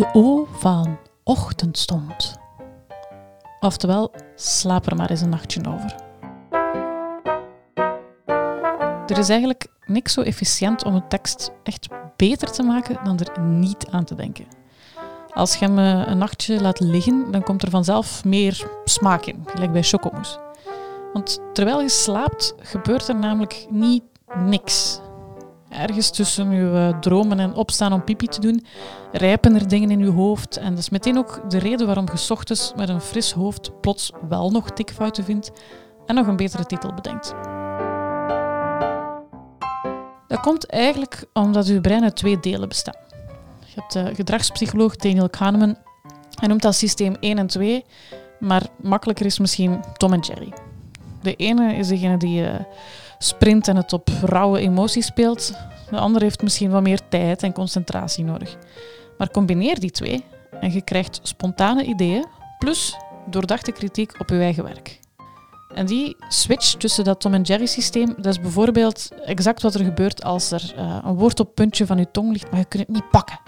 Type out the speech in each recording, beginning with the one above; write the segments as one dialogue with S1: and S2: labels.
S1: De O van ochtendstond. Oftewel, slaap er maar eens een nachtje over. Er is eigenlijk niks zo efficiënt om een tekst echt beter te maken dan er niet aan te denken. Als je hem eh, een nachtje laat liggen, dan komt er vanzelf meer smaak in, gelijk bij chocomousse. Want terwijl je slaapt, gebeurt er namelijk niet niks. Ergens tussen je eh, dromen en opstaan om pipi te doen, rijpen er dingen in je hoofd. En dat is meteen ook de reden waarom je ochtends met een fris hoofd plots wel nog tikfouten vindt en nog een betere titel bedenkt. Dat komt eigenlijk omdat je brein uit twee delen bestaat. Je hebt de gedragspsycholoog Daniel Kahneman. Hij noemt dat systeem 1 en 2, maar makkelijker is misschien Tom en Jerry. De ene is degene die eh, sprint en het op rauwe emoties speelt. De andere heeft misschien wat meer tijd en concentratie nodig. Maar combineer die twee en je krijgt spontane ideeën plus doordachte kritiek op je eigen werk. En die switch tussen dat Tom en Jerry systeem, dat is bijvoorbeeld exact wat er gebeurt als er uh, een woord op het puntje van je tong ligt, maar je kunt het niet pakken.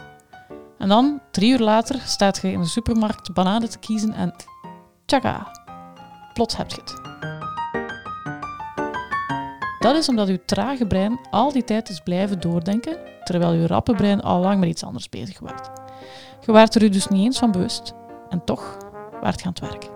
S1: En dan, drie uur later, staat je in de supermarkt bananen te kiezen en tjaka, plots heb je het. Dat is omdat uw trage brein al die tijd is blijven doordenken, terwijl uw rappe brein al lang met iets anders bezig was. Je waart er u dus niet eens van bewust en toch waart je aan het werk.